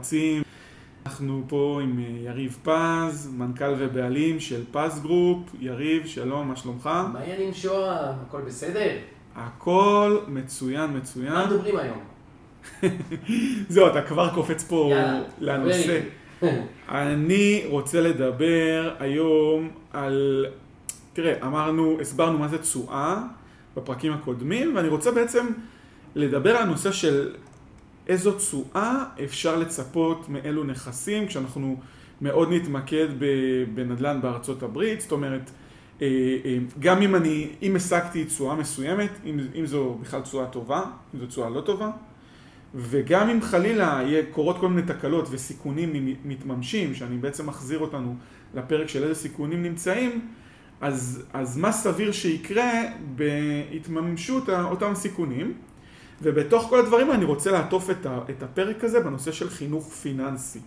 לפודקאסט נדל"ן והשקעות, אנחנו פה עם אה, יריב פז, מנכ"ל ובעלים של Paz Group, יריב, שלום, מה שלומך? מה העניינים שוהם? הכל בסדר? הכל מצוין, מצוין. מה מדברים היום? זהו, אתה כבר קופץ פה יאללה, לנושא. אני רוצה לדבר היום על, תראה, אמרנו, הסברנו מה זה תשואה בפרקים הקודמים, ואני רוצה בעצם לדבר על הנושא של איזו תשואה אפשר לצפות מאלו נכסים, כשאנחנו מאוד נתמקד בנדל"ן בארצות הברית, זאת אומרת, אה, אה, גם אם אני, אם השגתי תשואה מסוימת, אם, אם זו בכלל תשואה טובה, אם זו תשואה לא טובה, וגם אם חלילה יהיה קורות כל מיני תקלות וסיכונים מתממשים, שאני בעצם מחזיר אותנו לפרק של איזה סיכונים נמצאים, אז, אז מה סביר שיקרה בהתממשות אותם סיכונים. ובתוך כל הדברים אני רוצה לעטוף את, ה, את הפרק הזה בנושא של חינוך פיננסי.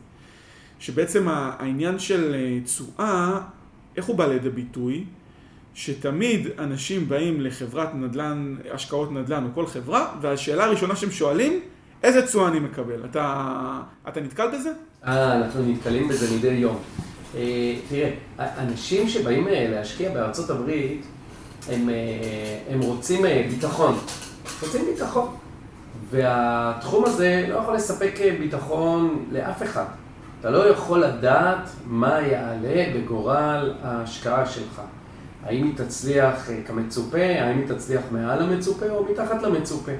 שבעצם העניין של אה, תשואה, איך הוא בא לידי ביטוי? שתמיד אנשים באים לחברת נדל"ן, השקעות נדל"ן או כל חברה, והשאלה הראשונה שהם שואלים, איזה תשואה אני מקבל? אתה, אתה נתקל בזה? אה, אנחנו נתקלים בזה מדי יום. אה, תראה, אנשים שבאים אה, להשקיע בארצות הברית, הם, הם רוצים ביטחון. רוצים ביטחון. והתחום הזה לא יכול לספק ביטחון לאף אחד. אתה לא יכול לדעת מה יעלה בגורל ההשקעה שלך. האם היא תצליח אה, כמצופה, האם היא תצליח מעל המצופה או מתחת למצופה.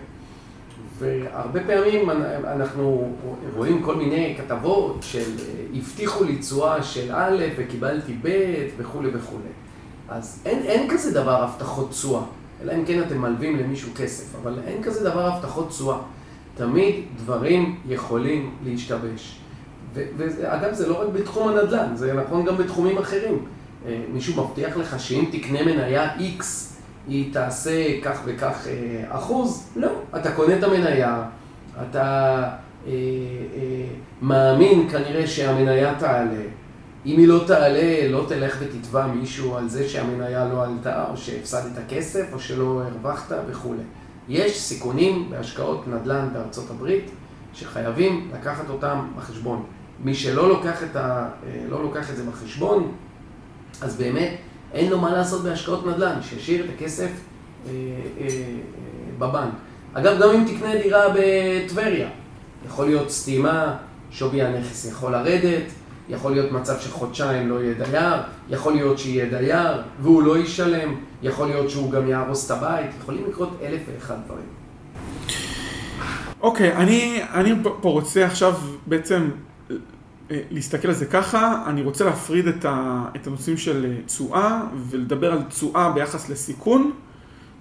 והרבה פעמים אנחנו רואים כל מיני כתבות של אה, הבטיחו לי תשואה של א' וקיבלתי ב' וכולי וכולי. אז אין, אין כזה דבר הבטחות תשואה, אלא אם כן אתם מלווים למישהו כסף, אבל אין כזה דבר הבטחות תשואה. תמיד דברים יכולים להשתבש. ואגב, זה לא רק בתחום הנדל"ן, זה נכון גם בתחומים אחרים. אה, מישהו מבטיח לך שאם תקנה מניה X, היא תעשה כך וכך אה, אחוז? לא. אתה קונה את המניה, אתה אה, אה, מאמין כנראה שהמניה תעלה. אם היא לא תעלה, לא תלך ותתבע מישהו על זה שהמניה לא עלתה, או שהפסדת כסף, או שלא הרווחת וכולי. יש סיכונים בהשקעות נדל"ן בארצות הברית שחייבים לקחת אותם בחשבון. מי שלא לוקח את, ה, לא לוקח את זה בחשבון, אז באמת אין לו מה לעשות בהשקעות נדל"ן, שישאיר את הכסף אה, אה, אה, בבנק. אגב, גם אם תקנה דירה בטבריה, יכול להיות סתימה, שווי הנכס יכול לרדת, יכול להיות מצב שחודשיים לא יהיה דייר, יכול להיות שיהיה דייר והוא לא ישלם, יכול להיות שהוא גם יהרוס את הבית, יכולים לקרות אלף ואחד דברים. אוקיי, okay, אני, אני פה רוצה עכשיו בעצם אה, להסתכל על זה ככה, אני רוצה להפריד את, ה, את הנושאים של אה, תשואה ולדבר על תשואה ביחס לסיכון.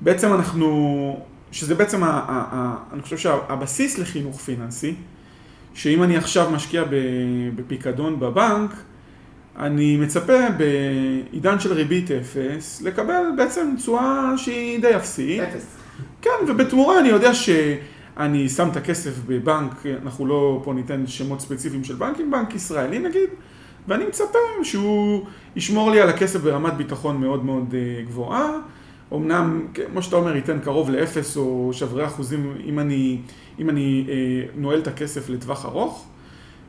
בעצם אנחנו, שזה בעצם, ה, ה, ה, אני חושב שהבסיס לחינוך פיננסי, שאם אני עכשיו משקיע בפיקדון בבנק, אני מצפה בעידן של ריבית אפס לקבל בעצם תשואה שהיא די אפסית. אפס. כן, ובתמורה אני יודע שאני שם את הכסף בבנק, אנחנו לא פה ניתן שמות ספציפיים של בנקים, בנק ישראלי נגיד, ואני מצפה שהוא ישמור לי על הכסף ברמת ביטחון מאוד מאוד אה, גבוהה. אמנם, כמו שאתה אומר, ייתן קרוב לאפס או שברי אחוזים אם אני, אם אני אה, נועל את הכסף לטווח ארוך.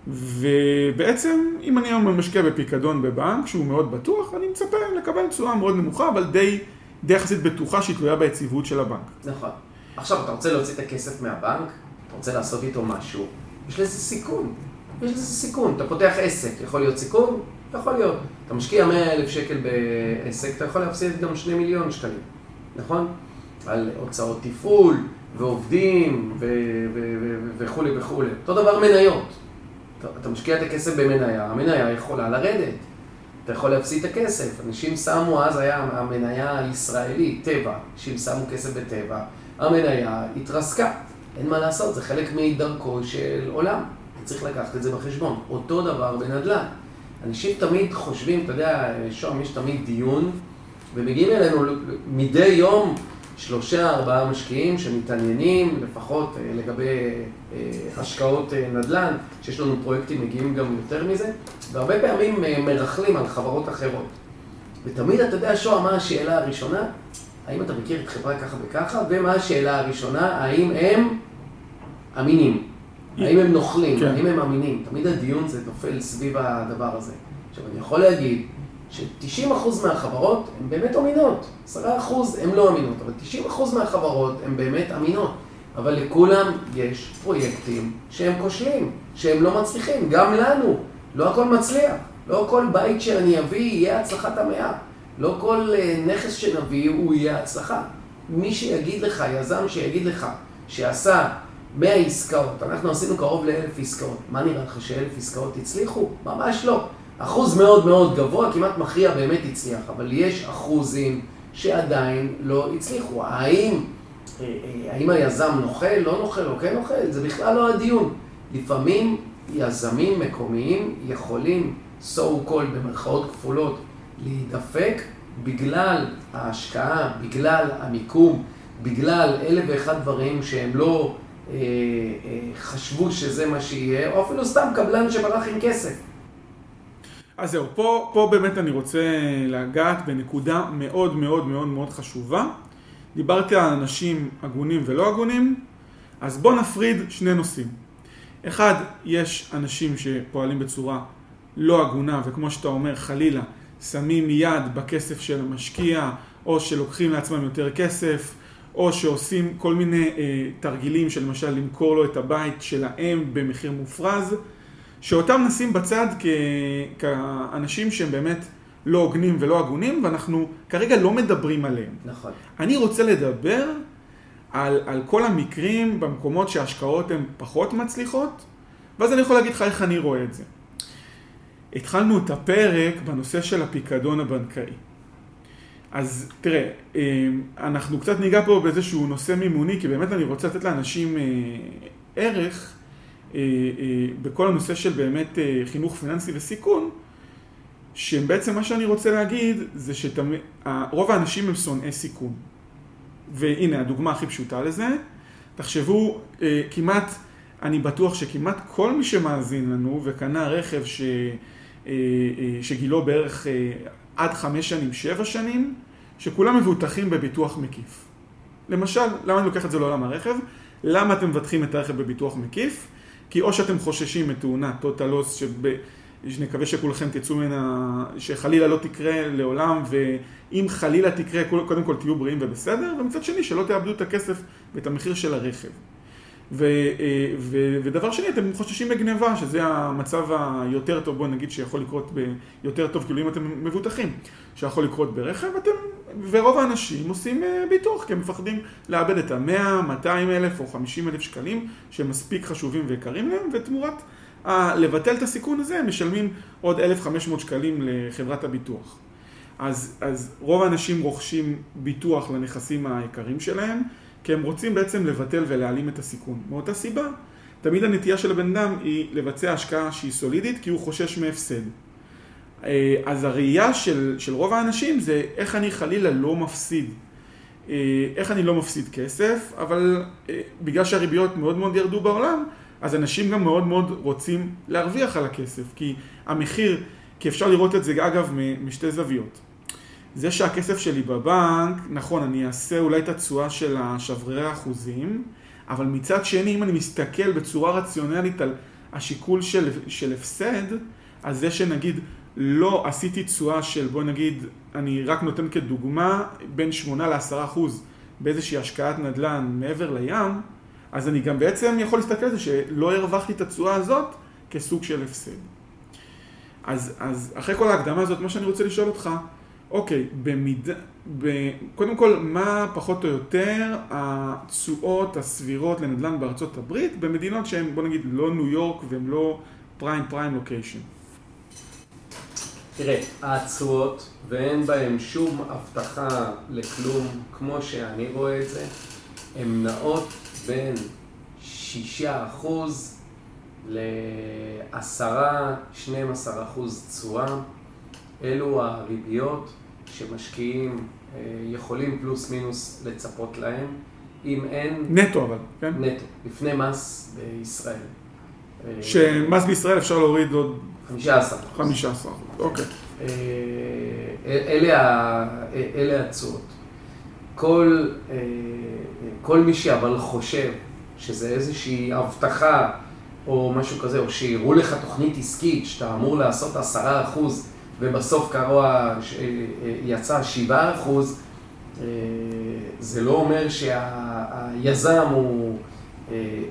ובעצם, אם אני היום משקיע בפיקדון בבנק, שהוא מאוד בטוח, אני מצפה לקבל תשואה מאוד נמוכה, אבל די, די יחסית בטוחה שהיא תלויה ביציבות של הבנק. נכון. עכשיו, אתה רוצה להוציא את הכסף מהבנק, אתה רוצה לעשות איתו משהו, יש לזה סיכון. יש לזה סיכון. אתה פותח עסק, יכול להיות סיכון? יכול להיות. אתה משקיע 100 אלף שקל בעסק, אתה יכול להפסיד גם 2 מיליון שקלים. נכון? על הוצאות תפעול, ועובדים, וכולי וכולי. אותו דבר מניות. אתה, משקיע את הכסף במניה, המניה יכולה לרדת. אתה יכול להפסיד את הכסף. אנשים שמו, אז היה המניה הישראלית, טבע. אנשים שמו כסף בטבע, המניה התרסקה. אין מה לעשות, זה חלק מדרכו של עולם. צריך לקחת את זה בחשבון. אותו דבר בנדל"ן. אנשים תמיד חושבים, אתה יודע, שוהם, יש תמיד דיון ומגיעים אלינו מדי יום שלושה, ארבעה משקיעים שמתעניינים לפחות אה, לגבי אה, השקעות אה, נדל"ן, שיש לנו פרויקטים מגיעים גם יותר מזה, והרבה פעמים מרכלים על חברות אחרות. ותמיד אתה יודע, שואה, מה השאלה הראשונה? האם אתה מכיר את חברה ככה וככה? ומה השאלה הראשונה? האם הם אמינים? האם הם נוכלים? כן. האם הם אמינים? תמיד הדיון זה נופל סביב הדבר הזה. עכשיו, אני יכול להגיד ש-90% מהחברות הן באמת אמינות. 10% הן לא אמינות, אבל 90% מהחברות הן באמת אמינות. אבל לכולם יש פרויקטים שהם כושלים, שהם לא מצליחים, גם לנו. לא הכל מצליח. לא כל בית שאני אביא יהיה הצלחת המאה. לא כל אה, נכס שנביא הוא יהיה הצלחה. מי שיגיד לך, יזם שיגיד לך, שעשה 100 עסקאות, אנחנו עשינו קרוב לאלף עסקאות. מה נראה לך שאלף עסקאות הצליחו? ממש לא. אחוז מאוד מאוד גבוה, כמעט מכריע באמת הצליח, אבל יש אחוזים שעדיין לא הצליחו. האם, אה, אה, האם היזם נוכל, לא נוכל או כן נוכל? זה בכלל לא הדיון. לפעמים יזמים מקומיים יכולים, so called במרכאות כפולות, להידפק בגלל ההשקעה, בגלל המיקום, בגלל אלף ואחד דברים שהם לא אה, אה, חשבו שזה מה שיהיה, או אפילו סתם קבלן שברח עם כסף. אז זהו, פה, פה באמת אני רוצה לגעת בנקודה מאוד מאוד מאוד מאוד חשובה. דיברתי על אנשים הגונים ולא הגונים, אז בואו נפריד שני נושאים. אחד, יש אנשים שפועלים בצורה לא הגונה, וכמו שאתה אומר, חלילה, שמים יד בכסף של המשקיע, או שלוקחים לעצמם יותר כסף, או שעושים כל מיני אה, תרגילים של למשל למכור לו את הבית שלהם במחיר מופרז, שאותם נשים בצד כ... כאנשים שהם באמת לא הוגנים ולא הגונים, ואנחנו כרגע לא מדברים עליהם. נכון. אני רוצה לדבר על, על כל המקרים במקומות שההשקעות הן פחות מצליחות, ואז אני יכול להגיד לך איך אני רואה את זה. התחלנו את הפרק בנושא של הפיקדון הבנקאי. אז תראה, אה, אנחנו קצת ניגע פה באיזשהו נושא מימוני, כי באמת אני רוצה לתת לאנשים אה, ערך בכל הנושא של באמת חינוך פיננסי וסיכון, שבעצם מה שאני רוצה להגיד זה שרוב האנשים הם שונאי סיכון. והנה הדוגמה הכי פשוטה לזה, תחשבו כמעט, אני בטוח שכמעט כל מי שמאזין לנו וקנה רכב ש... שגילו בערך עד חמש שנים, שבע שנים, שכולם מבוטחים בביטוח מקיף. למשל, למה אני לוקח את זה לעולם הרכב? למה אתם מבטחים את הרכב בביטוח מקיף? כי או שאתם חוששים מתאונה, טוטל לוס, שב... שנקווה שכולכם תצאו ממנה, שחלילה לא תקרה לעולם, ואם חלילה תקרה, קודם כל תהיו בריאים ובסדר, ומצד שני שלא תאבדו את הכסף ואת המחיר של הרכב. אה, ודבר שני, אתם חוששים מגניבה, שזה המצב היותר טוב, בוא נגיד, שיכול לקרות ביותר טוב, כאילו אם אתם מבוטחים, שיכול לקרות ברכב, אתם, ורוב האנשים עושים אה, ביטוח, כי הם מפחדים לאבד את ה-100, 200 אלף או 50 אלף שקלים, שהם מספיק חשובים ויקרים להם, ותמורת לבטל את הסיכון הזה, הם משלמים עוד 1,500 שקלים לחברת הביטוח. אז, אז רוב האנשים רוכשים ביטוח לנכסים היקרים שלהם, כי הם רוצים בעצם לבטל ולהעלים את הסיכון. מאותה סיבה, תמיד הנטייה של הבן אדם היא לבצע השקעה שהיא סולידית, כי הוא חושש מהפסד. אה, אז הראייה של, של רוב האנשים זה איך אני חלילה לא מפסיד. אה, איך אני לא מפסיד כסף, אבל אה, בגלל שהריביות מאוד מאוד ירדו בעולם, אז אנשים גם מאוד מאוד רוצים להרוויח על הכסף, כי המחיר, כי אפשר לראות את זה אגב משתי זוויות. זה שהכסף שלי בבנק, נכון, אני אעשה אולי את התשואה של השברירי האחוזים, אבל מצד שני, אם אני מסתכל בצורה רציונלית על השיקול של, של הפסד, אז זה שנגיד לא עשיתי תשואה של, בוא נגיד, אני רק נותן כדוגמה, בין 8 ל-10 אחוז באיזושהי השקעת נדל"ן מעבר לים, אז אני גם בעצם יכול להסתכל על זה שלא הרווחתי את התשואה הזאת כסוג של הפסד. אז, אז אחרי כל ההקדמה הזאת, מה שאני רוצה לשאול אותך, אוקיי, במידה, ב, קודם כל, מה פחות או יותר התשואות הסבירות לנדל"ן בארצות הברית במדינות שהן, בוא נגיד, לא ניו יורק והן לא פריים פריים לוקיישן? תראה, התשואות, ואין בהן שום הבטחה לכלום, כמו שאני רואה את זה, הן נעות בין שישה אחוז לעשרה, שנים עשר אחוז תשואה. אלו הריביות שמשקיעים אה, יכולים פלוס מינוס לצפות להם, אם אין... נטו אבל, כן? נטו, לפני מס בישראל. אה, שמס בישראל אפשר להוריד עוד... 15 15 אוקיי. אה, אלה התשואות. כל, כל מי שאבל חושב שזה איזושהי הבטחה או משהו כזה, או שיראו לך תוכנית עסקית שאתה אמור לעשות עשרה אחוז ובסוף קרוע יצא שבעה אחוז, זה לא אומר שהיזם הוא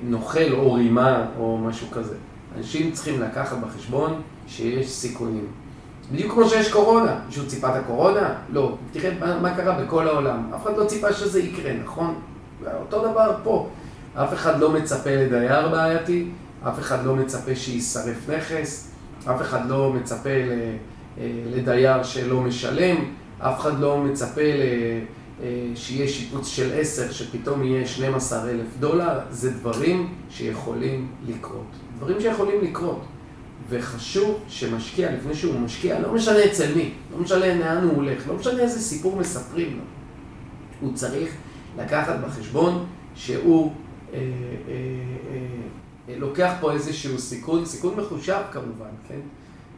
נוכל או רימה או משהו כזה. אנשים צריכים לקחת בחשבון שיש סיכונים. בדיוק כמו שיש קורונה. מישהו ציפה את הקורונה? לא. תראה מה, מה קרה בכל העולם. אף אחד לא ציפה שזה יקרה, נכון? אותו דבר פה. אף אחד לא מצפה לדייר בעייתי, אף אחד לא מצפה שיישרף נכס, אף אחד לא מצפה אה, לדייר שלא משלם, אף אחד לא מצפה אה, שיהיה שיפוץ של עשר, שפתאום יהיה 12 אלף דולר, זה דברים שיכולים לקרות. דברים שיכולים לקרות. וחשוב שמשקיע, לפני שהוא משקיע, לא משנה אצל מי, לא משנה לאן הוא הולך, לא משנה איזה סיפור מספרים לו. הוא צריך לקחת בחשבון שהוא אה, אה, אה, לוקח פה איזשהו סיכון, סיכון מחושב כמובן, כן?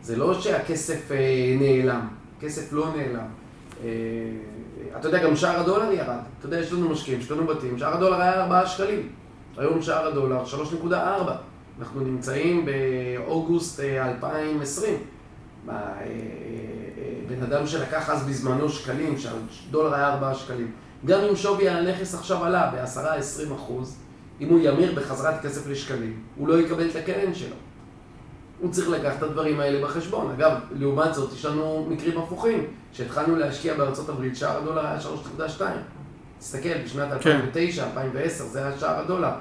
זה לא שהכסף אה, נעלם, כסף לא נעלם. אה, אתה יודע, גם שער הדולר ירד. אתה יודע, יש לנו משקיעים, יש לנו בתים, שער הדולר היה 4 שקלים. היום שער הדולר 3.4. אנחנו נמצאים באוגוסט 2020. אה, בן אדם שלקח אז בזמנו שקלים, שהדולר היה 4 שקלים. גם אם שווי הנכס עכשיו עלה ב-10-20 אחוז, אם הוא ימיר בחזרת כסף לשקלים, הוא לא יקבל את הקרן שלו. הוא צריך לקחת את הדברים האלה בחשבון. אגב, לעומת זאת, יש לנו מקרים הפוכים. כשהתחלנו להשקיע בארצות הברית, שער הדולר היה 3.2. תסתכל, בשנת 2009, כן. 2010, זה היה שער הדולר.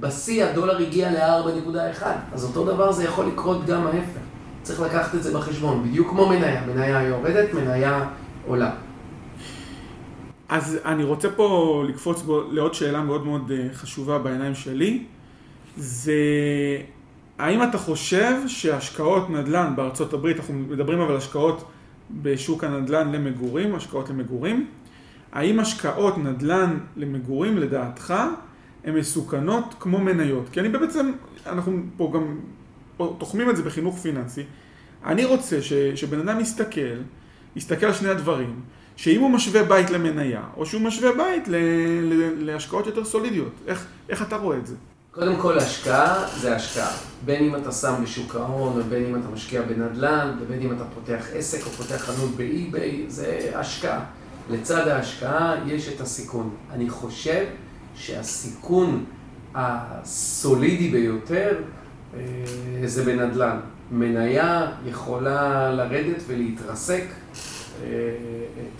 בשיא הדולר הגיע ל-4.1, אז אותו דבר זה יכול לקרות גם ההפך. צריך לקחת את זה בחשבון, בדיוק כמו מניה. מניה יורדת, מניה עולה. אז אני רוצה פה לקפוץ בו לעוד שאלה מאוד מאוד אה, חשובה בעיניים שלי. זה האם אתה חושב שהשקעות נדל"ן בארצות הברית, אנחנו מדברים אבל השקעות בשוק הנדל"ן למגורים, השקעות למגורים, האם השקעות נדל"ן למגורים לדעתך הן מסוכנות כמו מניות? כי אני בעצם, אנחנו פה גם תוחמים את זה בחינוך פיננסי. אני רוצה ש, שבן אדם יסתכל, יסתכל על שני הדברים, שאם הוא משווה בית למניה, או שהוא משווה בית ל, ל, להשקעות יותר סולידיות, איך, איך אתה רואה את זה? קודם כל, השקעה זה השקעה. בין אם אתה שם בשוק ההון, ובין אם אתה משקיע בנדל"ן, ובין אם אתה פותח עסק או פותח חנות ב eBay, זה השקעה. לצד ההשקעה יש את הסיכון. אני חושב שהסיכון הסולידי ביותר אה, זה בנדל"ן. מניה יכולה לרדת ולהתרסק. אה,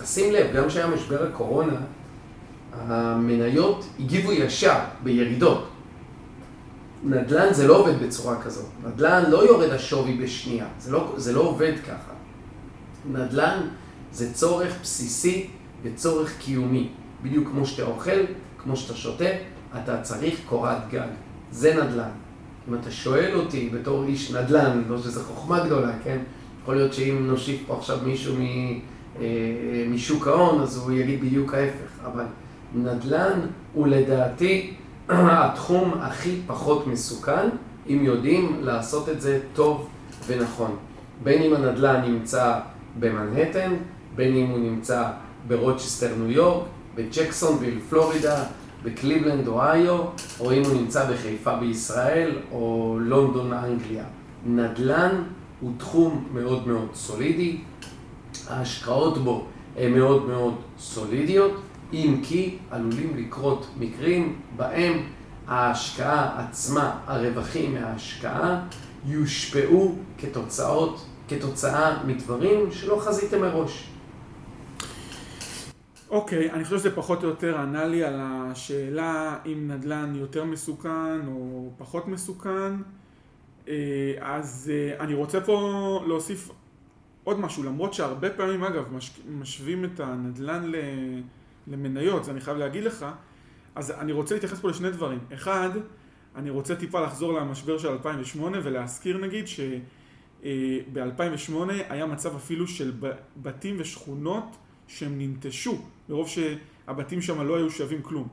תשים לב, גם כשהיה משבר הקורונה, המניות הגיבו ישר בירידות. נדל"ן זה לא עובד בצורה כזאת. נדל"ן לא יורד השווי בשנייה, זה לא, זה לא עובד ככה. נדל"ן זה צורך בסיסי וצורך קיומי. בדיוק כמו שאתה אוכל, כמו שאתה שותה, אתה צריך קורת גג. זה נדל"ן. אם אתה שואל אותי בתור איש נדל"ן, לא שזו חוכמה גדולה, כן? יכול להיות שאם נושיב פה עכשיו מישהו מ, אה, משוק ההון, אז הוא יגיד בדיוק ההפך. אבל נדל"ן הוא לדעתי התחום הכי פחות מסוכן, אם יודעים לעשות את זה טוב ונכון. בין אם הנדל"ן נמצא במנהטן, בין אם הוא נמצא ברוצ'סטר ניו יורק, בג'קסונוויל פלורידה, בקליבלנד אוהיו, או אם הוא נמצא בחיפה בישראל, או לונדון אנגליה. נדל"ן הוא תחום מאוד מאוד סולידי, ההשקעות בו הן מאוד מאוד סולידיות. אם כי עלולים לקרות מקרים בהם ההשקעה עצמה, הרווחים מההשקעה, יושפעו כתוצאות, כתוצאה מדברים שלא חזיתם מראש. אוקיי, okay, אני חושב שזה פחות או יותר ענה לי על השאלה אם נדל"ן יותר מסוכן או פחות מסוכן. אה, אז אה, אני רוצה פה להוסיף עוד משהו, למרות שהרבה פעמים, אגב, משווים את הנדל"ן ל... למניות, זה אני חייב להגיד לך. אז אני רוצה להתייחס פה לשני דברים. אחד, אני רוצה טיפה לחזור למשבר של 2008 ולהזכיר נגיד שב-2008 היה מצב אפילו של בתים ושכונות שהם ננטשו, מרוב שהבתים שם לא היו שווים כלום.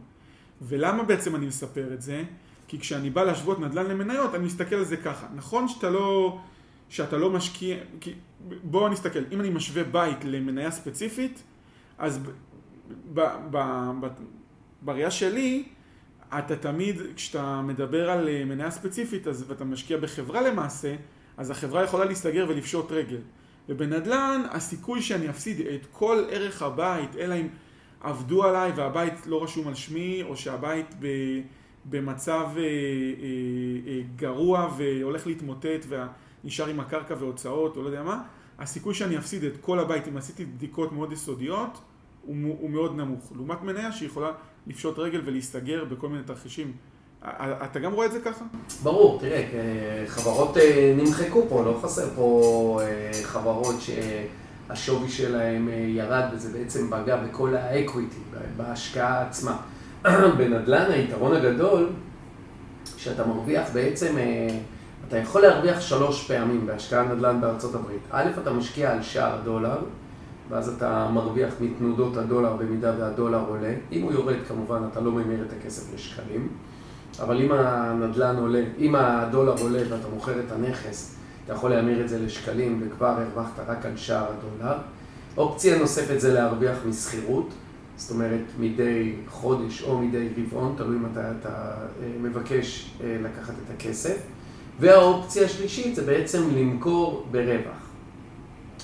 ולמה בעצם אני מספר את זה? כי כשאני בא להשוות נדל"ן למניות, אני מסתכל על זה ככה. נכון שאתה לא, שאתה לא משקיע, כי בואו נסתכל, אם אני משווה בית למניה ספציפית, אז בראייה שלי, אתה תמיד, כשאתה מדבר על אה, מניה ספציפית אז, ואתה משקיע בחברה למעשה, אז החברה יכולה להיסגר ולפשוט רגל. ובנדל"ן, הסיכוי שאני אפסיד את כל ערך הבית, אלא אם עבדו עליי והבית לא רשום על שמי, או שהבית ב, במצב אה, אה, אה, גרוע והולך להתמוטט ונשאר עם הקרקע והוצאות, או לא יודע מה, הסיכוי שאני אפסיד את כל הבית אם עשיתי בדיקות מאוד יסודיות, הוא, הוא מאוד נמוך. לעומת מניה שיכולה לפשוט רגל ולהסתגר בכל מיני תרחישים. אתה גם רואה את זה ככה? ברור, תראה, חברות אה, נמחקו פה, לא חסר פה אה, חברות שהשווי שלהם אה, ירד וזה בעצם פגע בכל האקוויטי, בהשקעה עצמה. בנדל"ן היתרון הגדול, שאתה מרוויח בעצם, אתה יכול להרוויח שלוש פעמים בהשקעה נדל"ן בארצות הברית. א', אתה משקיע על שער דולר, ואז אתה מרוויח מתנודות הדולר במידה והדולר עולה. אם הוא יורד, כמובן, אתה לא ממיר את הכסף לשקלים. אבל אם הנדלן עולה, אם הדולר עולה ואתה מוכר את הנכס, אתה יכול להמיר את זה לשקלים וכבר הרווחת רק על שער הדולר. אופציה נוספת זה להרוויח משכירות, זאת אומרת מדי חודש או מדי רבעון, תלוי מתי אתה אה, מבקש אה, לקחת את הכסף. והאופציה השלישית זה בעצם למכור ברווח.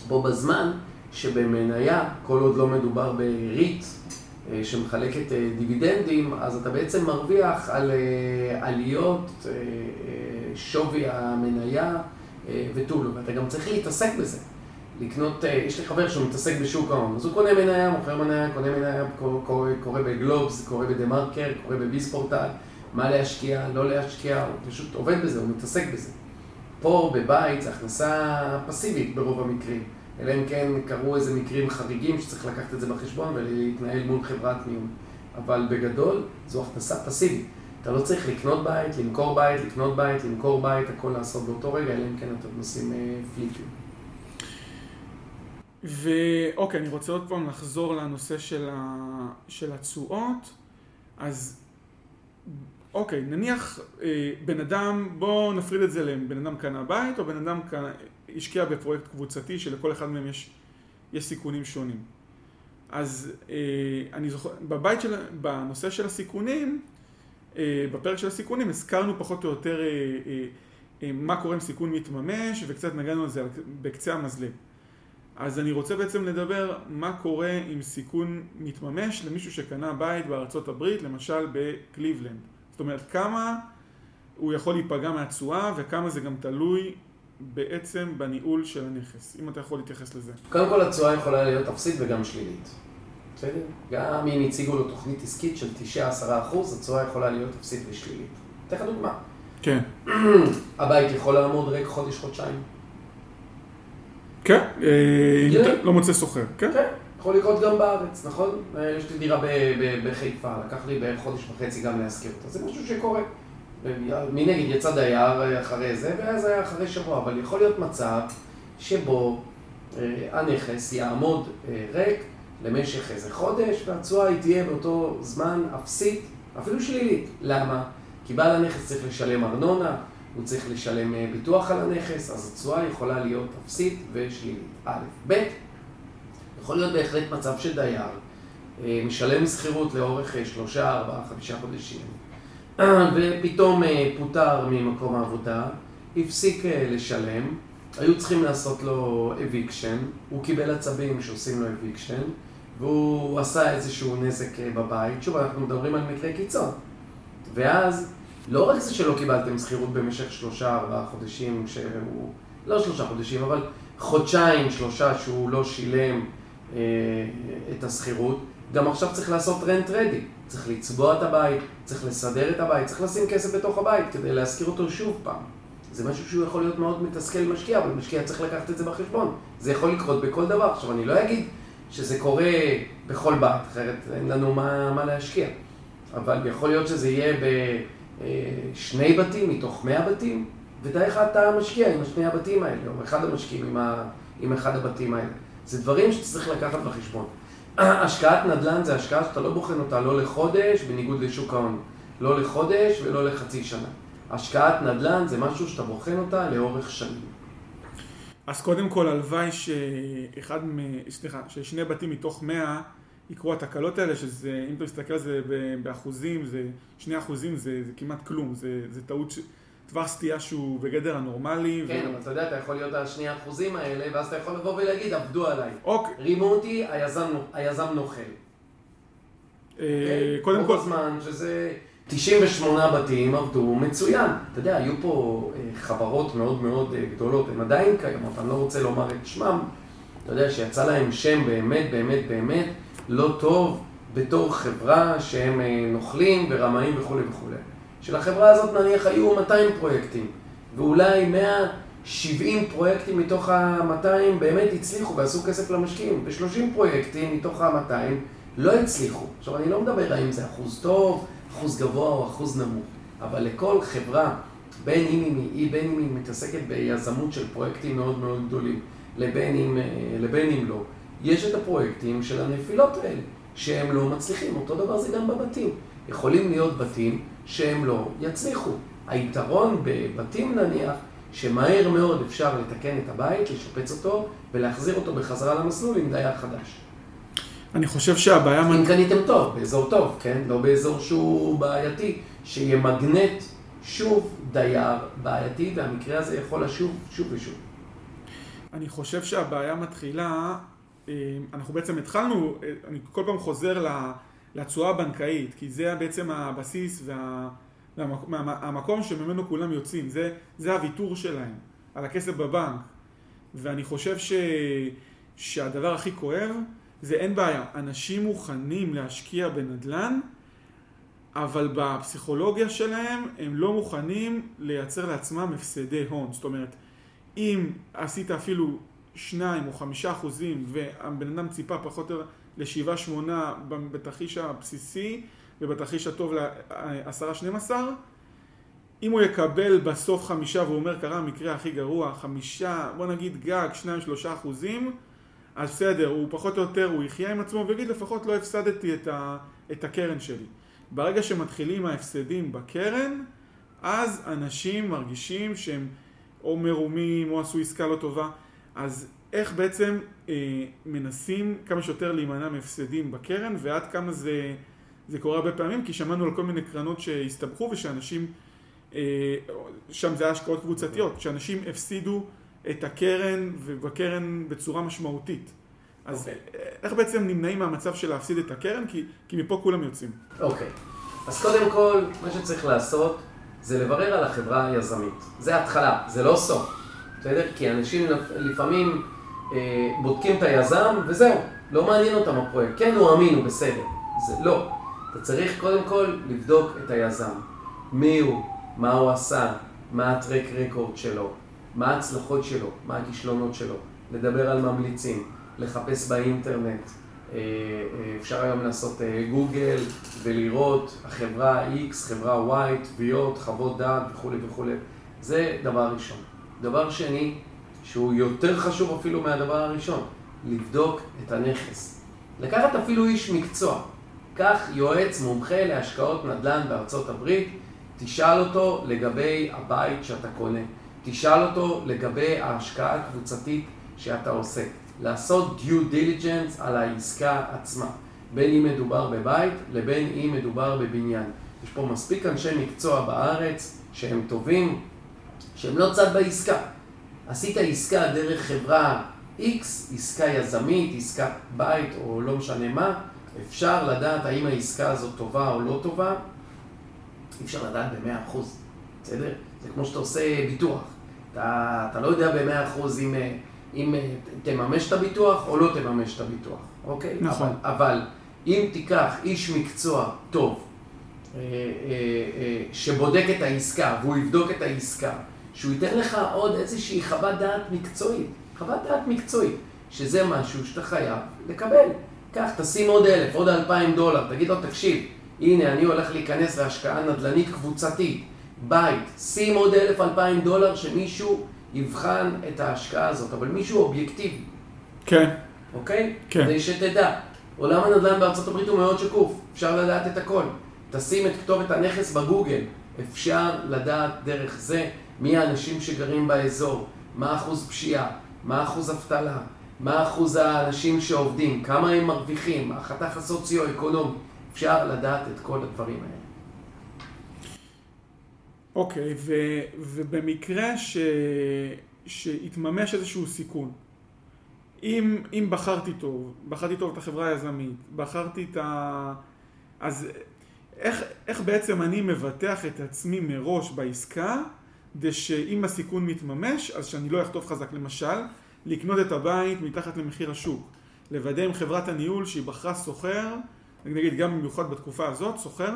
בו בזמן שבמניה, כל עוד לא מדובר בריט, אה, שמחלקת אה, דיבידנדים, אז אתה בעצם מרוויח על אה, עליות שווי המניה ותו לא, ואתה גם צריך להתעסק בזה. לקנות, יש לי חבר שהוא מתעסק בשוק ההון, אז הוא קונה מניה, מוכר מניה, קונה מניה, קורא, בגלובס, קורא בדה מרקר, קורא בביספורטל, מה להשקיע, לא להשקיע, הוא פשוט עובד בזה, הוא מתעסק בזה. פה בבית זה הכנסה פסיבית ברוב המקרים. אלא אם כן קרו איזה מקרים חריגים שצריך לקחת את זה בחשבון ולהתנהל מול חברת ניהול. אבל בגדול זו הכנסה פסיבית. אתה לא צריך לקנות בית, למכור בית, לקנות בית, למכור בית, הכל לעשות באותו רגע, אלא אם כן אתם עושים אה, פליפים. ואוקיי, אני רוצה עוד פעם לחזור לנושא של התשואות. אז אוקיי, נניח אה, בן אדם, בואו נפריד את זה לבן אדם קנה בית, או בן אדם קנה, השקיע בפרויקט קבוצתי שלכל אחד מהם יש, יש סיכונים שונים. אז אה, אני זוכר, בבית של, בנושא של הסיכונים, אה, בפרק של הסיכונים הזכרנו פחות או יותר אה, אה, אה, מה קורה אם סיכון מתממש וקצת נגענו על זה בקצה המזלג. אז אני רוצה בעצם לדבר מה קורה אם סיכון מתממש למישהו שקנה בית בארצות הברית, למשל בקליבלנד. זאת אומרת, כמה הוא יכול להיפגע מהתשואה וכמה זה גם תלוי בעצם בניהול של הנכס, אם אתה יכול להתייחס לזה. קודם כל התשואה יכולה להיות אפסית וגם שלילית. בסדר? גם אם הציגו לו תוכנית עסקית של 9-10 אחוז, התשואה יכולה להיות אפסית ושלילית. אתן לך דוגמה. כן. הבית יכול לעמוד ריק חודש-חודשיים. כן, אה, לא מוצא סוחר, כן? כן, יכול לקרות גם בארץ, נכון? אה, יש לי דירה בחיפה, לקח לי בערך חודש וחצי גם להשכיר אותה, זה משהו שקורה. מנגד יצא דייר אחרי זה, ואז היה אחרי שבוע, אבל יכול להיות מצב שבו אה, הנכס יעמוד אה, ריק למשך איזה חודש, והתשואה היא תהיה באותו זמן אפסית, אפילו שלילית. למה? כי בעל הנכס צריך לשלם ארנונה, הוא צריך לשלם אה, ביטוח על הנכס, אז התשואה יכולה להיות אפסית ושלילית. א', ב', יכול להיות בהחלט מצב שדייר משלם שכירות לאורך שלושה, ארבעה, חמישה חודשים. ופתאום אה, פוטר ממקום העבודה, הפסיק אה, לשלם, היו צריכים לעשות לו eviction, הוא קיבל עצבים שעושים לו eviction, והוא עשה איזשהו נזק אה, בבית. שוב, אנחנו מדברים על מקרה קיצון. ואז, לא רק זה שלא קיבלתם שכירות במשך שלושה, ארבעה חודשים, שהוא, לא שלושה חודשים, אבל חודשיים, שלושה שהוא לא שילם אה, את השכירות, גם עכשיו צריך לעשות rent ready. צריך לצבוע את הבית, צריך לסדר את הבית, צריך לשים כסף בתוך הבית כדי להשכיר אותו שוב פעם. זה משהו שהוא יכול להיות מאוד מתסכל משקיע, אבל משקיע צריך לקחת את זה בחשבון. זה יכול לקרות בכל דבר. עכשיו, אני לא אגיד שזה קורה בכל בית, אחרת אין לנו מה, מה להשקיע. אבל יכול להיות שזה יהיה בשני בתים מתוך מאה בתים, ודאי אחד אתה משקיע עם שני הבתים האלה, או אחד המשקיעים עם, ה, עם אחד הבתים האלה. זה דברים שצריך לקחת בחשבון. השקעת נדל"ן זה השקעה שאתה לא בוחן אותה לא לחודש, בניגוד לשוק ההון. לא לחודש ולא לחצי שנה. השקעת נדל"ן זה משהו שאתה בוחן אותה לאורך שנים. אז קודם כל, הלוואי שאחד מ... סליחה, ששני בתים מתוך מאה יקרו התקלות האלה, שזה, אם אתה מסתכל על זה באחוזים, זה שני אחוזים, זה, זה כמעט כלום, זה, זה טעות, ש... טווח סטייה שהוא בגדר הנורמלי. כן, ו... אבל אתה יודע, אתה יכול להיות על שני האחוזים האלה, ואז אתה יכול לבוא ולהגיד, עבדו עליי. אוקיי. רימו אותי, היזם, היזם נוכל. אה, אוקיי? קודם כל... זמן שזה 98 בתים עבדו מצוין. אתה יודע, היו פה אה, חברות מאוד מאוד אה, גדולות, הן עדיין קיימות, אני לא רוצה לומר את שמם. אתה יודע, שיצא להם שם באמת, באמת, באמת לא טוב בתור חברה שהם נוכלים ורמאים וכולי וכולי. שלחברה הזאת נניח היו 200 פרויקטים, ואולי 170 פרויקטים מתוך ה-200 באמת הצליחו ועשו כסף למשקיעים, ו-30 פרויקטים מתוך ה-200 לא הצליחו. עכשיו, אני לא מדבר האם זה אחוז טוב, אחוז גבוה או אחוז נמוך, אבל לכל חברה, בין אם היא, בין אם היא מתעסקת ביזמות של פרויקטים מאוד מאוד גדולים, לבין אם, אה, לבין אם לא, יש את הפרויקטים של הנפילות האלה, שהם לא מצליחים. אותו דבר זה גם בבתים. יכולים להיות בתים שהם לא יצליחו. היתרון בבתים נניח, שמהר מאוד אפשר לתקן את הבית, לשפץ אותו ולהחזיר אותו בחזרה למסלול עם דייר חדש. אני חושב שהבעיה... אם קניתם טוב, באזור טוב, כן? לא באזור שהוא בעייתי, שימגנט שוב דייר בעייתי, והמקרה הזה יכול לשוב שוב ושוב. אני חושב שהבעיה מתחילה, אה, אנחנו בעצם התחלנו, אה, אני כל פעם חוזר לתשואה הבנקאית, כי זה בעצם הבסיס וה... והמקום שממנו כולם יוצאים, זה, זה הוויתור שלהם על הכסף בבנק. ואני חושב ש, שהדבר הכי כואב זה אין בעיה, אנשים מוכנים להשקיע בנדל"ן, אבל בפסיכולוגיה שלהם הם לא מוכנים לייצר לעצמם הפסדי הון. זאת אומרת, אם עשית אפילו שניים או חמישה אחוזים והבן אדם ציפה פחות או יותר לשבעה שמונה בתרחיש הבסיסי ובתרחיש הטוב לעשרה שנים עשר. אם הוא יקבל בסוף חמישה והוא אומר קרה המקרה הכי גרוע חמישה בוא נגיד גג שניים שלושה אחוזים אז בסדר הוא פחות או יותר הוא יחיה עם עצמו ויגיד לפחות לא הפסדתי את, ה, את הקרן שלי ברגע שמתחילים ההפסדים בקרן אז אנשים מרגישים שהם או מרומים או עשו עסקה לא טובה. אז איך בעצם מנסים כמה שיותר להימנע מהפסדים בקרן ועד כמה זה, זה קורה הרבה פעמים כי שמענו על כל מיני קרנות שהסתבכו ושאנשים, אה, שם זה היה השקעות קבוצתיות, שאנשים הפסידו את הקרן ובקרן בצורה משמעותית. אז okay. אוקיי. איך בעצם נמנעים מהמצב של להפסיד את הקרן? כי, כי מפה כולם יוצאים. אוקיי. Okay. אז קודם כל, מה שצריך לעשות זה לברר על החברה היזמית. זה התחלה, זה לא סוף. בסדר? כי אנשים לפעמים אה, בודקים את היזם, וזהו, לא מעניין אותם הפרויקט. כן, הוא אמין, הוא בסדר. זה לא. אתה צריך קודם כל לבדוק את היזם. מי הוא, מה הוא עשה, מה הטרק רקורד שלו, מה ההצלחות שלו, מה הכישלונות שלו, לדבר על ממליצים, לחפש באינטרנט. אה, אה, אפשר היום לעשות גוגל ולראות החברה X, חברה Y, תביעות, חוות דעת וכולי וכולי. זה דבר ראשון. דבר שני, שהוא יותר חשוב אפילו מהדבר הראשון, לבדוק את הנכס. לקחת אפילו איש מקצוע. קח יועץ מומחה להשקעות נדל"ן בארצות הברית, תשאל אותו לגבי הבית שאתה קונה. תשאל אותו לגבי ההשקעה הקבוצתית שאתה עושה. לעשות due diligence על העסקה עצמה. בין אם מדובר בבית לבין אם מדובר בבניין. יש פה מספיק אנשי מקצוע בארץ שהם טובים, שהם לא צד בעסקה. עשית עסקה דרך חברה X, עסקה יזמית, עסקת בית או לא משנה מה, אפשר לדעת האם העסקה הזאת טובה או לא טובה, אי אפשר לדעת במאה אחוז, בסדר? זה כמו שאתה עושה ביטוח. אתה, אתה לא יודע במאה אחוז אם, אם תממש את הביטוח או לא תממש את הביטוח, אוקיי? נכון. אבל, אבל אם תיקח איש מקצוע טוב, אה, אה, אה, שבודק את העסקה והוא יבדוק את העסקה, שהוא ייתן לך עוד איזושהי חוות דעת מקצועית, חוות דעת מקצועית, שזה משהו שאתה חייב לקבל. קח, תשים עוד אלף, עוד אלפיים דולר, תגיד לו, תקשיב, הנה, אני הולך להיכנס להשקעה נדל"נית קבוצתית, בית, שים עוד אלף, אלפיים דולר שמישהו יבחן את ההשקעה הזאת, אבל מישהו אובייקטיבי. כן. אוקיי? כן. כדי שתדע. עולם הנדל"ן בארצות הברית הוא מאוד שקוף, אפשר לדעת את הכל. תשים את כתובת הנכס בגוגל, אפשר לדעת דרך זה מי האנשים שגרים באזור, מה אחוז פשיעה, מה אחוז אבטלה, מה אחוז האנשים שעובדים, כמה הם מרוויחים, החתך הסוציו-אקונומי. אפשר לדעת את כל הדברים האלה. אוקיי, ו, ובמקרה ש, שהתממש איזשהו סיכון, אם, אם בחרתי טוב, בחרתי טוב את החברה היזמית, בחרתי את ה... אז איך, איך בעצם אני מבטח את עצמי מראש בעסקה, כדי שאם הסיכון מתממש, אז שאני לא אחטוף חזק. למשל, לקנות את הבית מתחת למחיר השוק. לוודא עם חברת הניהול שהיא בחרה סוחר, נגיד גם במיוחד בתקופה הזאת, סוחר,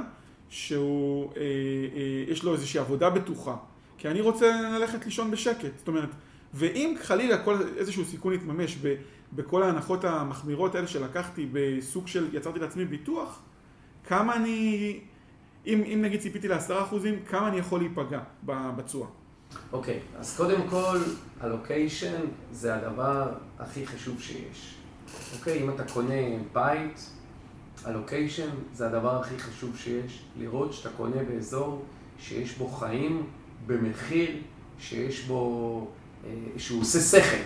שהוא, אה, אה, יש לו איזושהי עבודה בטוחה. כי אני רוצה ללכת לישון בשקט. זאת אומרת, ואם חלילה כל, איזשהו סיכון יתממש ב, בכל ההנחות המחמירות האלה שלקחתי בסוג של יצרתי לעצמי ביטוח, כמה אני, אם, אם נגיד ציפיתי לעשרה אחוזים, כמה אני יכול להיפגע בתשואה. אוקיי, okay, אז קודם כל, הלוקיישן זה הדבר הכי חשוב שיש. אוקיי, okay, אם אתה קונה בית, הלוקיישן זה הדבר הכי חשוב שיש. לראות שאתה קונה באזור שיש בו חיים במחיר שיש בו, אה, שהוא עושה שכל.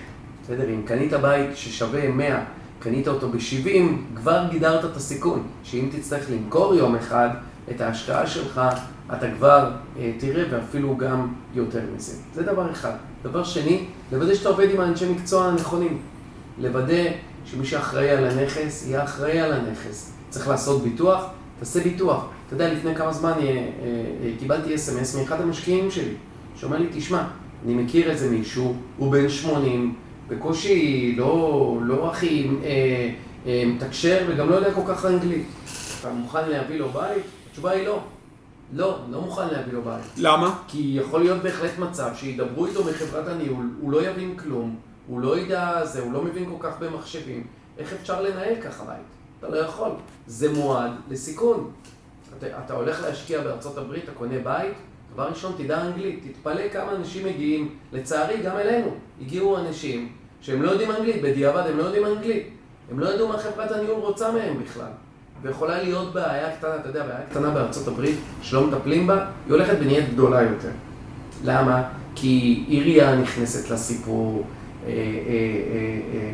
בסדר? אם קנית בית ששווה 100, קנית אותו ב-70, כבר גידרת את הסיכון. שאם תצטרך למכור יום אחד את ההשקעה שלך, אתה כבר אה, תראה ואפילו גם יותר מזה. זה דבר אחד. דבר שני, לוודא שאתה עובד עם האנשי מקצוע הנכונים. לוודא שמי שאחראי על הנכס, יהיה אחראי על הנכס. צריך לעשות ביטוח, תעשה ביטוח. אתה יודע, לפני כמה זמן אה, אה, קיבלתי אס.אם.אס מאחד המשקיעים שלי, שאומר לי, תשמע, אני מכיר איזה מישהו, הוא בן 80, בקושי לא, לא הכי אה, אה, מתקשר וגם לא יודע כל כך אנגלית. אתה מוכן להביא לו בית? התשובה היא לא. לא, לא מוכן להביא לו בית. למה? כי יכול להיות בהחלט מצב שידברו איתו מחברת הניהול, הוא לא יבין כלום, הוא לא ידע זה, הוא לא מבין כל כך במחשבים. איך אפשר לנהל ככה בית? אתה לא יכול. זה מועד לסיכון. אתה, אתה הולך להשקיע בארצות הברית, אתה קונה בית, דבר ראשון, תדע אנגלית. תתפלא כמה אנשים מגיעים, לצערי, גם אלינו. הגיעו אנשים שהם לא יודעים אנגלית, בדיעבד הם לא יודעים אנגלית. הם לא ידעו מה חברת הניהול רוצה מהם בכלל. ויכולה להיות בעיה קטנה, אתה יודע, בעיה קטנה בארצות הברית, שלא מטפלים בה, היא הולכת ונהיית גדולה יותר. למה? כי עירייה נכנסת לסיפור, אה, אה, אה,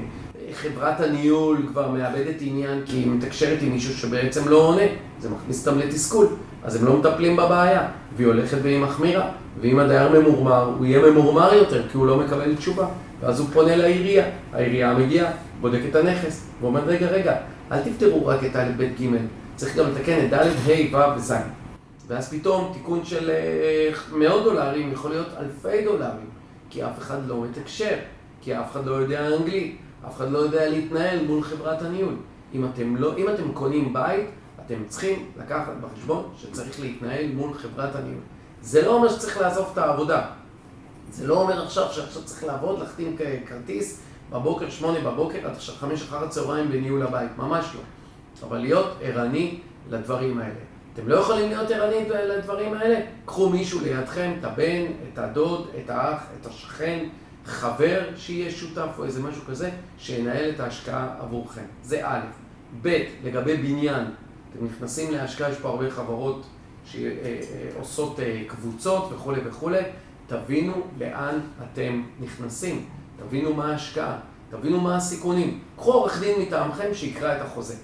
חברת הניהול כבר מאבדת עניין כי היא מתקשרת עם מישהו שבעצם לא עונה, זה מכניס אותם לתסכול, אז הם לא מטפלים בבעיה, והיא הולכת והיא מחמירה, ואם הדייר ממורמר, הוא יהיה ממורמר יותר כי הוא לא מקבל תשובה, ואז הוא פונה לעירייה, העירייה מגיעה, בודק את הנכס, ואומר רגע רגע, אל תפתרו רק את א', ב', ג', צריך גם לתקן את ד', ה', ו' וז'. ואז פתאום תיקון של אה, מאות דולרים יכול להיות אלפי דולרים, כי אף אחד לא מתקשר, כי אף אחד לא יודע אנגלית. אף אחד לא יודע להתנהל מול חברת הניהול. אם אתם, לא, אם אתם קונים בית, אתם צריכים לקחת בחשבון שצריך להתנהל מול חברת הניהול. זה לא אומר שצריך לעזוב את העבודה. זה לא אומר עכשיו שעכשיו צריך לעבוד, להחתים כרטיס בבוקר, שמונה בבוקר, עד עכשיו חמש אחר הצהריים בניהול הבית. ממש לא. אבל להיות ערני לדברים האלה. אתם לא יכולים להיות ערניים לדברים האלה? קחו מישהו לידכם, את הבן, את הדוד, את האח, את השכן. חבר שיהיה שותף או איזה משהו כזה, שינהל את ההשקעה עבורכם. זה א', ב', לגבי בניין, אתם נכנסים להשקעה, יש פה הרבה חברות שעושות אה, קבוצות וכולי וכולי, תבינו לאן אתם נכנסים, תבינו מה ההשקעה, תבינו מה הסיכונים. קחו עורך דין מטעמכם שיקרא את החוזה,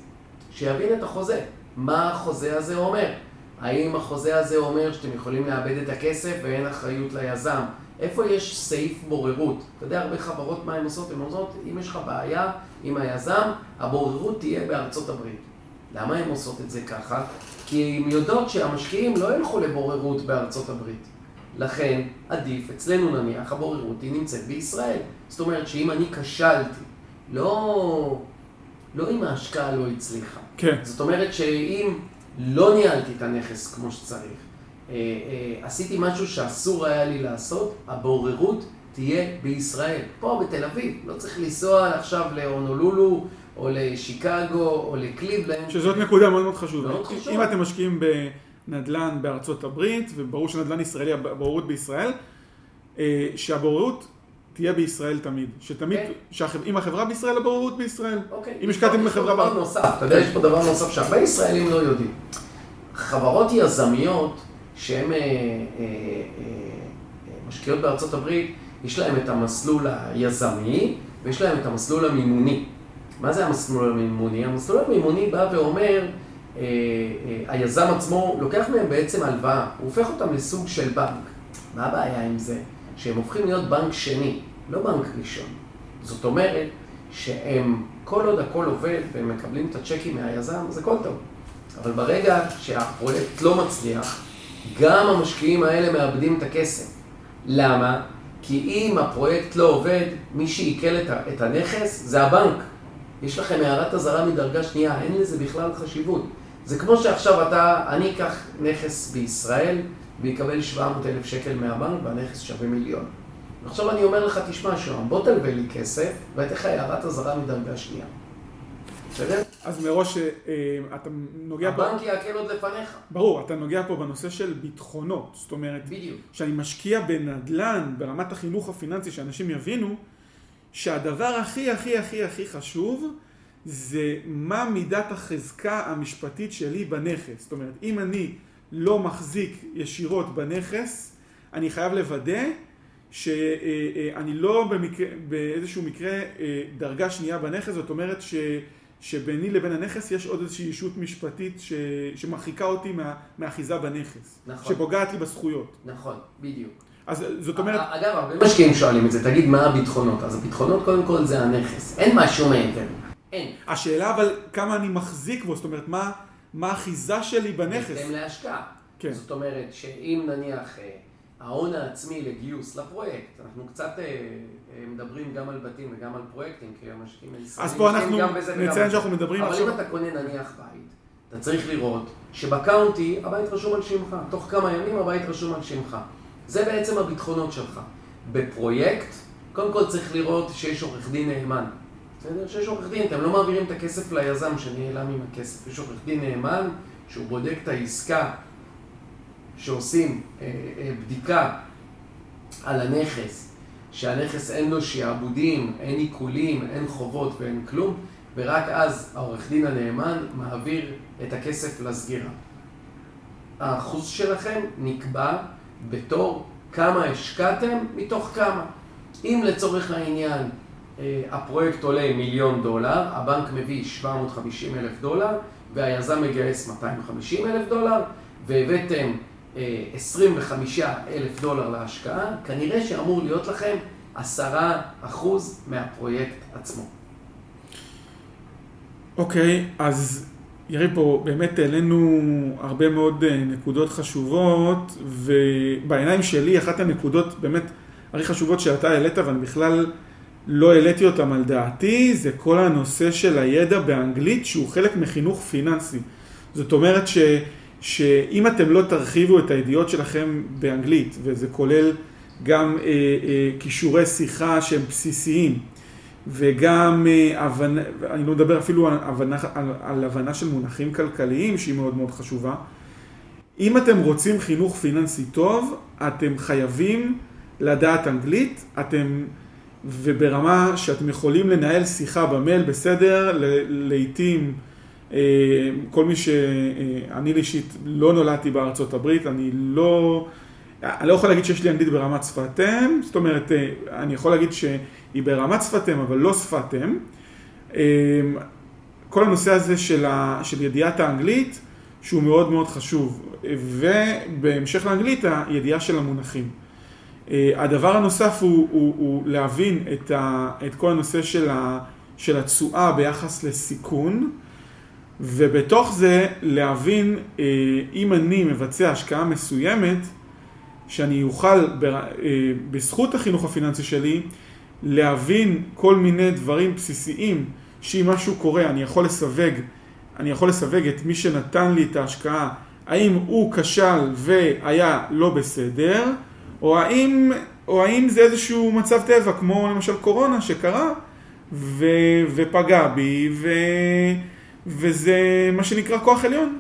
שיבין את החוזה, מה החוזה הזה אומר. האם החוזה הזה אומר שאתם יכולים לאבד את הכסף ואין אחריות ליזם? איפה יש סעיף בוררות? אתה יודע, הרבה חברות מה הן עושות? הן אומרות, אם יש לך בעיה עם היזם, הבוררות תהיה בארצות הברית. למה הן עושות את זה ככה? כי הן יודעות שהמשקיעים לא ילכו לבוררות בארצות הברית. לכן, עדיף, אצלנו נניח, הבוררות היא נמצאת בישראל. זאת אומרת שאם אני כשלתי, לא, לא אם ההשקעה לא הצליחה. כן. זאת אומרת שאם לא ניהלתי את הנכס כמו שצריך, אה, אה, עשיתי משהו שאסור היה לי לעשות, הבוררות תהיה בישראל, פה בתל אביב. לא צריך לנסוע עכשיו להונולולו, או לשיקגו, או לקליבלנד. שזאת נקודה מאוד מאוד חשובה. מאוד חשוב. אם אתם משקיעים בנדל"ן בארצות הברית, וברור שנדל"ן ישראלי, הבוררות בישראל, אה, שהבוררות תהיה בישראל תמיד. שתמיד, okay. אוקיי. אם החברה בישראל, הבוררות בישראל. אוקיי. אם השקעתם בחברה... בארצות הברית. אתה יודע, יש פה דבר נוסף שהרבה ישראלים לא יודעים. חברות יזמיות, שהן אה, אה, אה, משקיעות בארצות הברית, יש להם את המסלול היזמי, ויש להם את המסלול המימוני. מה זה המסלול המימוני? המסלול המימוני בא ואומר, היזם עצמו לוקח מהם בעצם הלוואה, הוא הופך אותם לסוג של בנק. מה הבעיה עם זה? שהם הופכים להיות בנק שני, לא בנק ראשון. זאת אומרת שהם, כל עוד הכל עובד והם מקבלים את הצ'קים מהיזם, אז הכל טוב. אבל ברגע שהפרויקט לא מצליח, גם המשקיעים האלה מאבדים את הכסף. למה? כי אם הפרויקט לא עובד, מי שעיכל את הנכס זה הבנק. יש לכם הערת אזהרה מדרגה שנייה, אין לזה בכלל חשיבות. זה כמו שעכשיו אתה, אני אקח נכס בישראל ויקבל 700 אלף שקל מהבנק והנכס שווה מיליון. עכשיו אני אומר לך, תשמע שוהם, בוא תלווה לי כסף ואתן לך הערת אזהרה מדרגה שנייה. בסדר? אז מראש אה, אתה נוגע פה... הבנק יעקל עוד לפניך. ברור, אתה נוגע פה בנושא של ביטחונות. זאת אומרת, בדיוק. שאני משקיע בנדל"ן, ברמת החינוך הפיננסי, שאנשים יבינו שהדבר הכי הכי הכי הכי חשוב זה מה מידת החזקה המשפטית שלי בנכס. זאת אומרת, אם אני לא מחזיק ישירות בנכס, אני חייב לוודא שאני לא במקרה, באיזשהו מקרה אה, דרגה שנייה בנכס, זאת אומרת ש... שביני לבין הנכס יש עוד איזושהי ישות משפטית ש... שמרחיקה אותי מה... מאחיזה בנכס. נכון. שפוגעת לי בזכויות. נכון, בדיוק. אז זאת אומרת... אגב, הרבה משקיעים שואלים את זה, תגיד מה הביטחונות. אז הביטחונות קודם כל זה הנכס. אין משהו מעבר. אין. השאלה אבל כמה אני מחזיק בו, זאת אומרת, מה, מה האחיזה שלי בנכס? בהתאם להשקעה. כן. זאת אומרת שאם נניח אה, ההון העצמי לגיוס לפרויקט, אנחנו קצת אה, אה, מדברים גם על בתים וגם על פרויקטים, כי המשקיעים הישראלים אז פה אנחנו נציין שאנחנו מדברים עכשיו... אבל אם אתה קונה נניח בית, אתה צריך לראות שבקאונטי הבית רשום על שמך, תוך כמה ימים הבית רשום על שמך. זה בעצם הביטחונות שלך. בפרויקט, קודם כל צריך לראות שיש עורך דין נאמן. בסדר? שיש עורך דין, אתם לא מעבירים את הכסף ליזם שנעלם עם הכסף. יש עורך דין נאמן שהוא בודק את העסקה שעושים אה, אה, בדיקה על הנכס, שהנכס אין לו שיעבודים, אין עיקולים, אין חובות ואין כלום, ורק אז העורך דין הנאמן מעביר את הכסף לסגירה. האחוז שלכם נקבע בתור כמה השקעתם מתוך כמה. אם לצורך העניין הפרויקט עולה מיליון דולר, הבנק מביא 750 אלף דולר והיזם מגייס 250 אלף דולר והבאתם 25 אה, אלף דולר להשקעה, כנראה שאמור להיות לכם 10 אחוז מהפרויקט עצמו. אוקיי, okay, אז יריב פה באמת העלינו הרבה מאוד אה, נקודות חשובות, ובעיניים שלי אחת הנקודות באמת הכי חשובות שאתה העלית, ואני בכלל לא העליתי אותן על דעתי, זה כל הנושא של הידע באנגלית שהוא חלק מחינוך פיננסי. זאת אומרת ש... שאם אתם לא תרחיבו את הידיעות שלכם באנגלית, וזה כולל גם אה, אה, כישורי שיחה שהם בסיסיים, וגם אה, הבנה, אני לא מדבר אפילו על הבנה, על, על הבנה של מונחים כלכליים שהיא מאוד מאוד חשובה. אם אתם רוצים חינוך פיננסי טוב, אתם חייבים לדעת אנגלית, אתם, וברמה שאתם יכולים לנהל שיחה במייל בסדר, לעיתים אה, כל מי שאני אישית לא נולדתי בארצות הברית, אני לא, אני לא יכול להגיד שיש לי אנגלית ברמת שפת אם, זאת אומרת, אה, אני יכול להגיד שהיא ברמת שפת אם, אבל לא שפת אם. אה, כל הנושא הזה של, ה, של ידיעת האנגלית, שהוא מאוד מאוד חשוב, ובהמשך לאנגלית, הידיעה של המונחים. הדבר הנוסף הוא, הוא, הוא להבין את, ה, את כל הנושא של התשואה ביחס לסיכון. ובתוך זה להבין אה, אם אני מבצע השקעה מסוימת, שאני אוכל אה, בזכות החינוך הפיננסי שלי להבין כל מיני דברים בסיסיים שאם משהו קורה אני יכול לסווג, אני יכול לסווג את מי שנתן לי את ההשקעה, האם הוא כשל והיה לא בסדר, או האם, או האם זה איזשהו מצב טבע כמו למשל קורונה שקרה ו, ופגע בי ו... וזה מה שנקרא כוח עליון.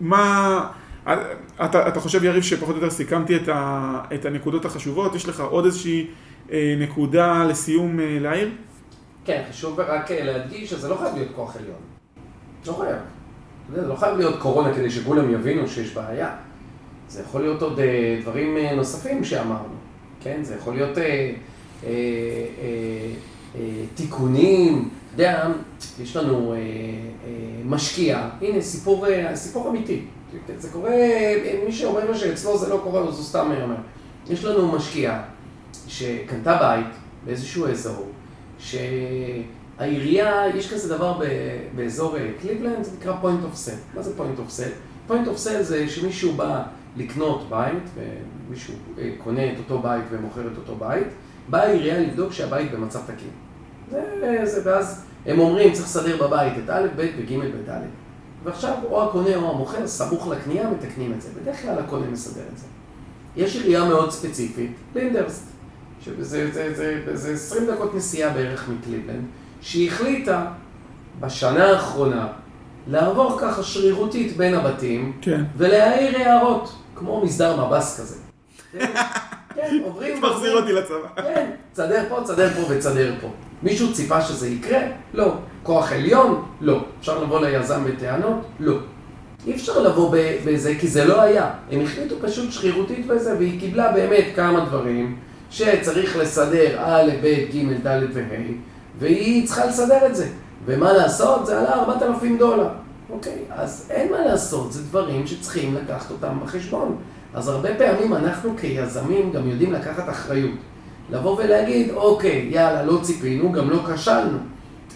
מה... אתה, אתה חושב, יריב, שפחות או יותר סיכמתי את, ה, את הנקודות החשובות? יש לך עוד איזושהי אה, נקודה לסיום אה, להעיר? כן, חשוב רק אה, להדגיש שזה לא חייב להיות כוח עליון. לא חייב. זה לא חייב להיות קורונה כדי שכולם יבינו שיש בעיה. זה יכול להיות עוד אה, דברים אה, נוספים שאמרנו. כן, זה יכול להיות... אה, אה, אה, אה, תיקונים, אתה יודע, יש לנו אה, אה, משקיע, הנה סיפור, אה, סיפור אמיתי, זה קורה, מי שאומר לו שאצלו זה לא קורה, אז הוא סתם אומר. יש לנו משקיעה שקנתה בית באיזשהו אזור, שהעירייה, יש כזה דבר באזור קליבלנד, זה נקרא point of sale. מה זה point of sale? point of sale זה שמישהו בא לקנות בית, ומישהו קונה את אותו בית ומוכר את אותו בית, באה העירייה לבדוק שהבית במצב תקין. זה, זה, ואז הם אומרים, צריך לסדר בבית את א', ב' וג' וד'. ועכשיו או הקונה או המוכר, סמוך לקנייה, מתקנים את זה. בדרך כלל הקונה מסדר את זה. יש עירייה מאוד ספציפית, לינדרסט, שזה זה, זה, זה, זה 20 דקות נסיעה בערך מקליבלנד, שהיא החליטה בשנה האחרונה לעבור ככה שרירותית בין הבתים, כן. ולהעיר הערות, כמו מסדר מב"ס כזה. כן, עוברים... מחזיר אותי לצבא. כן, תסדר פה, תסדר פה ותסדר פה. מישהו ציפה שזה יקרה? לא. כוח עליון? לא. אפשר לבוא ליזם בטענות? לא. אי אפשר לבוא בזה, כי זה לא היה. הם החליטו פשוט שרירותית בזה, והיא קיבלה באמת כמה דברים שצריך לסדר א', ב', ג', ד' וה', והיא צריכה לסדר את זה. ומה לעשות? זה עלה 4,000 דולר. אוקיי, אז אין מה לעשות, זה דברים שצריכים לקחת אותם בחשבון. אז הרבה פעמים אנחנו כיזמים גם יודעים לקחת אחריות. לבוא ולהגיד, אוקיי, יאללה, לא ציפינו, גם לא כשלנו.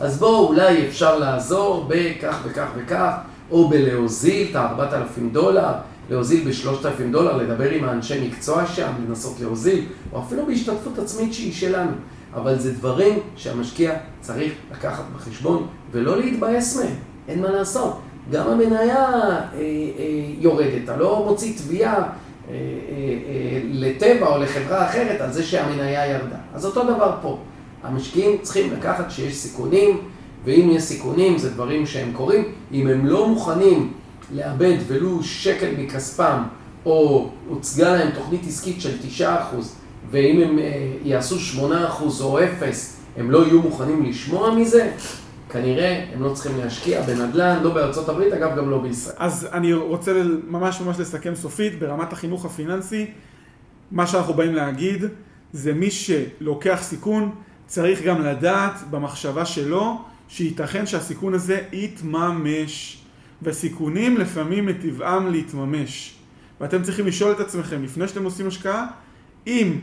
אז בואו, אולי אפשר לעזור בכך וכך וכך, או בלהוזיל את ה-4,000 דולר, להוזיל ב-3,000 דולר, לדבר עם האנשי מקצוע שם, לנסות להוזיל, או אפילו בהשתתפות עצמית שהיא שלנו. אבל זה דברים שהמשקיע צריך לקחת בחשבון ולא להתבאס מהם, אין מה לעשות. גם המניה אה, אה, יורדת, אתה לא מוציא תביעה אה, לטבע או לחברה אחרת על זה שהמניה ירדה. אז אותו דבר פה. המשקיעים צריכים לקחת שיש סיכונים, ואם יש סיכונים זה דברים שהם קורים. אם הם לא מוכנים לאבד ולו שקל מכספם, או הוצגה להם תוכנית עסקית של 9%, ואם הם יעשו 8% או 0, הם לא יהיו מוכנים לשמוע מזה, כנראה הם לא צריכים להשקיע בנדל"ן, לא בארצות הברית, אגב גם לא בישראל. אז אני רוצה ממש ממש לסכם סופית, ברמת החינוך הפיננסי, מה שאנחנו באים להגיד, זה מי שלוקח סיכון, צריך גם לדעת במחשבה שלו, שייתכן שהסיכון הזה יתממש. וסיכונים לפעמים מטבעם להתממש. ואתם צריכים לשאול את עצמכם, לפני שאתם עושים השקעה, אם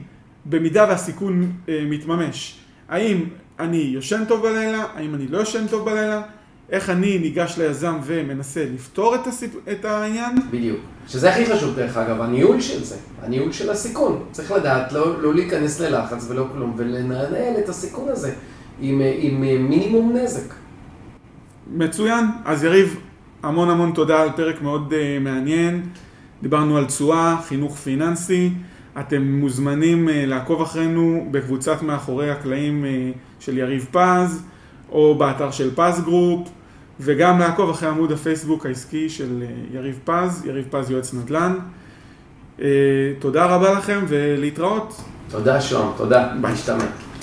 במידה והסיכון אה, מתממש, האם אני יושן טוב בלילה, האם אני לא יושן טוב בלילה, איך אני ניגש ליזם ומנסה לפתור את, הסיפ... את העניין. בדיוק. שזה הכי חשוב דרך אגב, הניהול של זה, הניהול של הסיכון. צריך לדעת לא, לא להיכנס ללחץ ולא כלום, ולנהל את הסיכון הזה עם, עם מינימום נזק. מצוין. אז יריב, המון המון תודה על פרק מאוד uh, מעניין. דיברנו על תשואה, חינוך פיננסי. אתם מוזמנים אה, לעקוב אחרינו בקבוצת מאחורי הקלעים אה, של יריב פז, או באתר של Paz Group, וגם לעקוב אחרי עמוד הפייסבוק העסקי של אה, יריב פז, יריב פז יועץ נדל"ן. אה, תודה רבה לכם ולהתראות. תודה שוהם, תודה. ביי.